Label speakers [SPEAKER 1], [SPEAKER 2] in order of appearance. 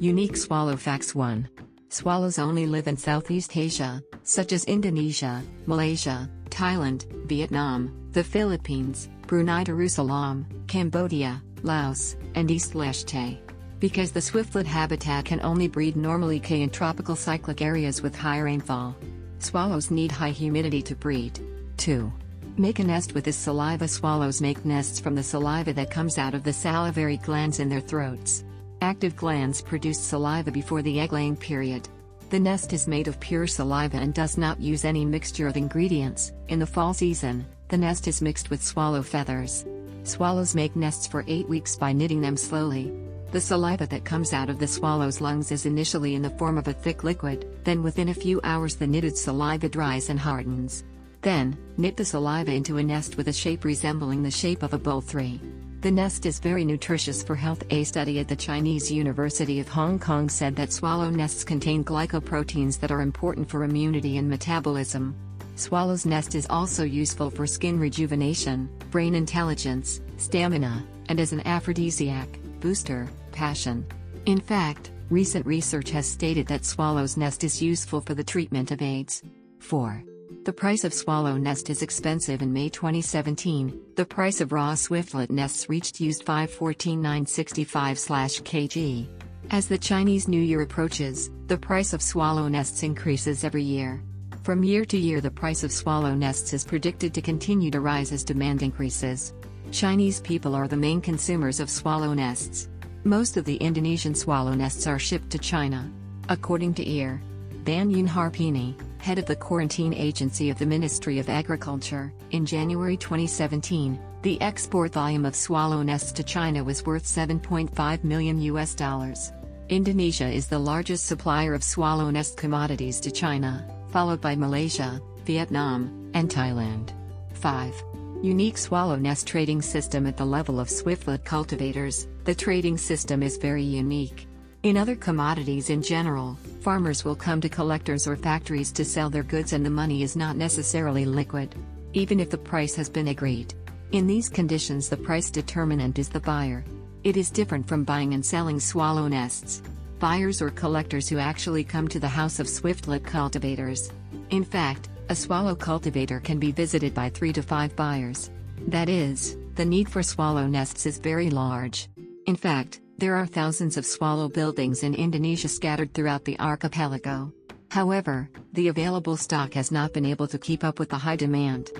[SPEAKER 1] Unique Swallow Facts 1. Swallows only live in Southeast Asia, such as Indonesia, Malaysia, Thailand, Vietnam, the Philippines, Brunei Darussalam, Cambodia, Laos, and East Leste. Because the swiftlet habitat can only breed normally K in tropical cyclic areas with high rainfall. Swallows need high humidity to breed. 2. Make a nest with this saliva. Swallows make nests from the saliva that comes out of the salivary glands in their throats. Active glands produce saliva before the egg-laying period. The nest is made of pure saliva and does not use any mixture of ingredients. In the fall season, the nest is mixed with swallow feathers. Swallows make nests for 8 weeks by knitting them slowly. The saliva that comes out of the swallow's lungs is initially in the form of a thick liquid, then within a few hours the knitted saliva dries and hardens. Then, knit the saliva into a nest with a shape resembling the shape of a bowl 3. The nest is very nutritious for health. A study at the Chinese University of Hong Kong said that swallow nests contain glycoproteins that are important for immunity and metabolism. Swallow's nest is also useful for skin rejuvenation, brain intelligence, stamina, and as an aphrodisiac, booster, passion. In fact, recent research has stated that swallow's nest is useful for the treatment of AIDS. 4. The price of swallow nest is expensive in May 2017. The price of raw swiftlet nests reached used 514,965 kg. As the Chinese New Year approaches, the price of swallow nests increases every year. From year to year, the price of swallow nests is predicted to continue to rise as demand increases. Chinese people are the main consumers of swallow nests. Most of the Indonesian swallow nests are shipped to China. According to EAR, Banun Harpini, head of the quarantine agency of the Ministry of Agriculture, in January 2017, the export volume of swallow nests to China was worth 7.5 million US dollars. Indonesia is the largest supplier of swallow nest commodities to China, followed by Malaysia, Vietnam, and Thailand. 5. Unique swallow nest trading system at the level of swiftlet cultivators. The trading system is very unique. In other commodities in general, farmers will come to collectors or factories to sell their goods and the money is not necessarily liquid. Even if the price has been agreed. In these conditions the price determinant is the buyer. It is different from buying and selling swallow nests. Buyers or collectors who actually come to the house of swiftlet cultivators. In fact, a swallow cultivator can be visited by 3 to 5 buyers. That is, the need for swallow nests is very large. In fact, there are thousands of swallow buildings in Indonesia scattered throughout the archipelago. However, the available stock has not been able to keep up with the high demand.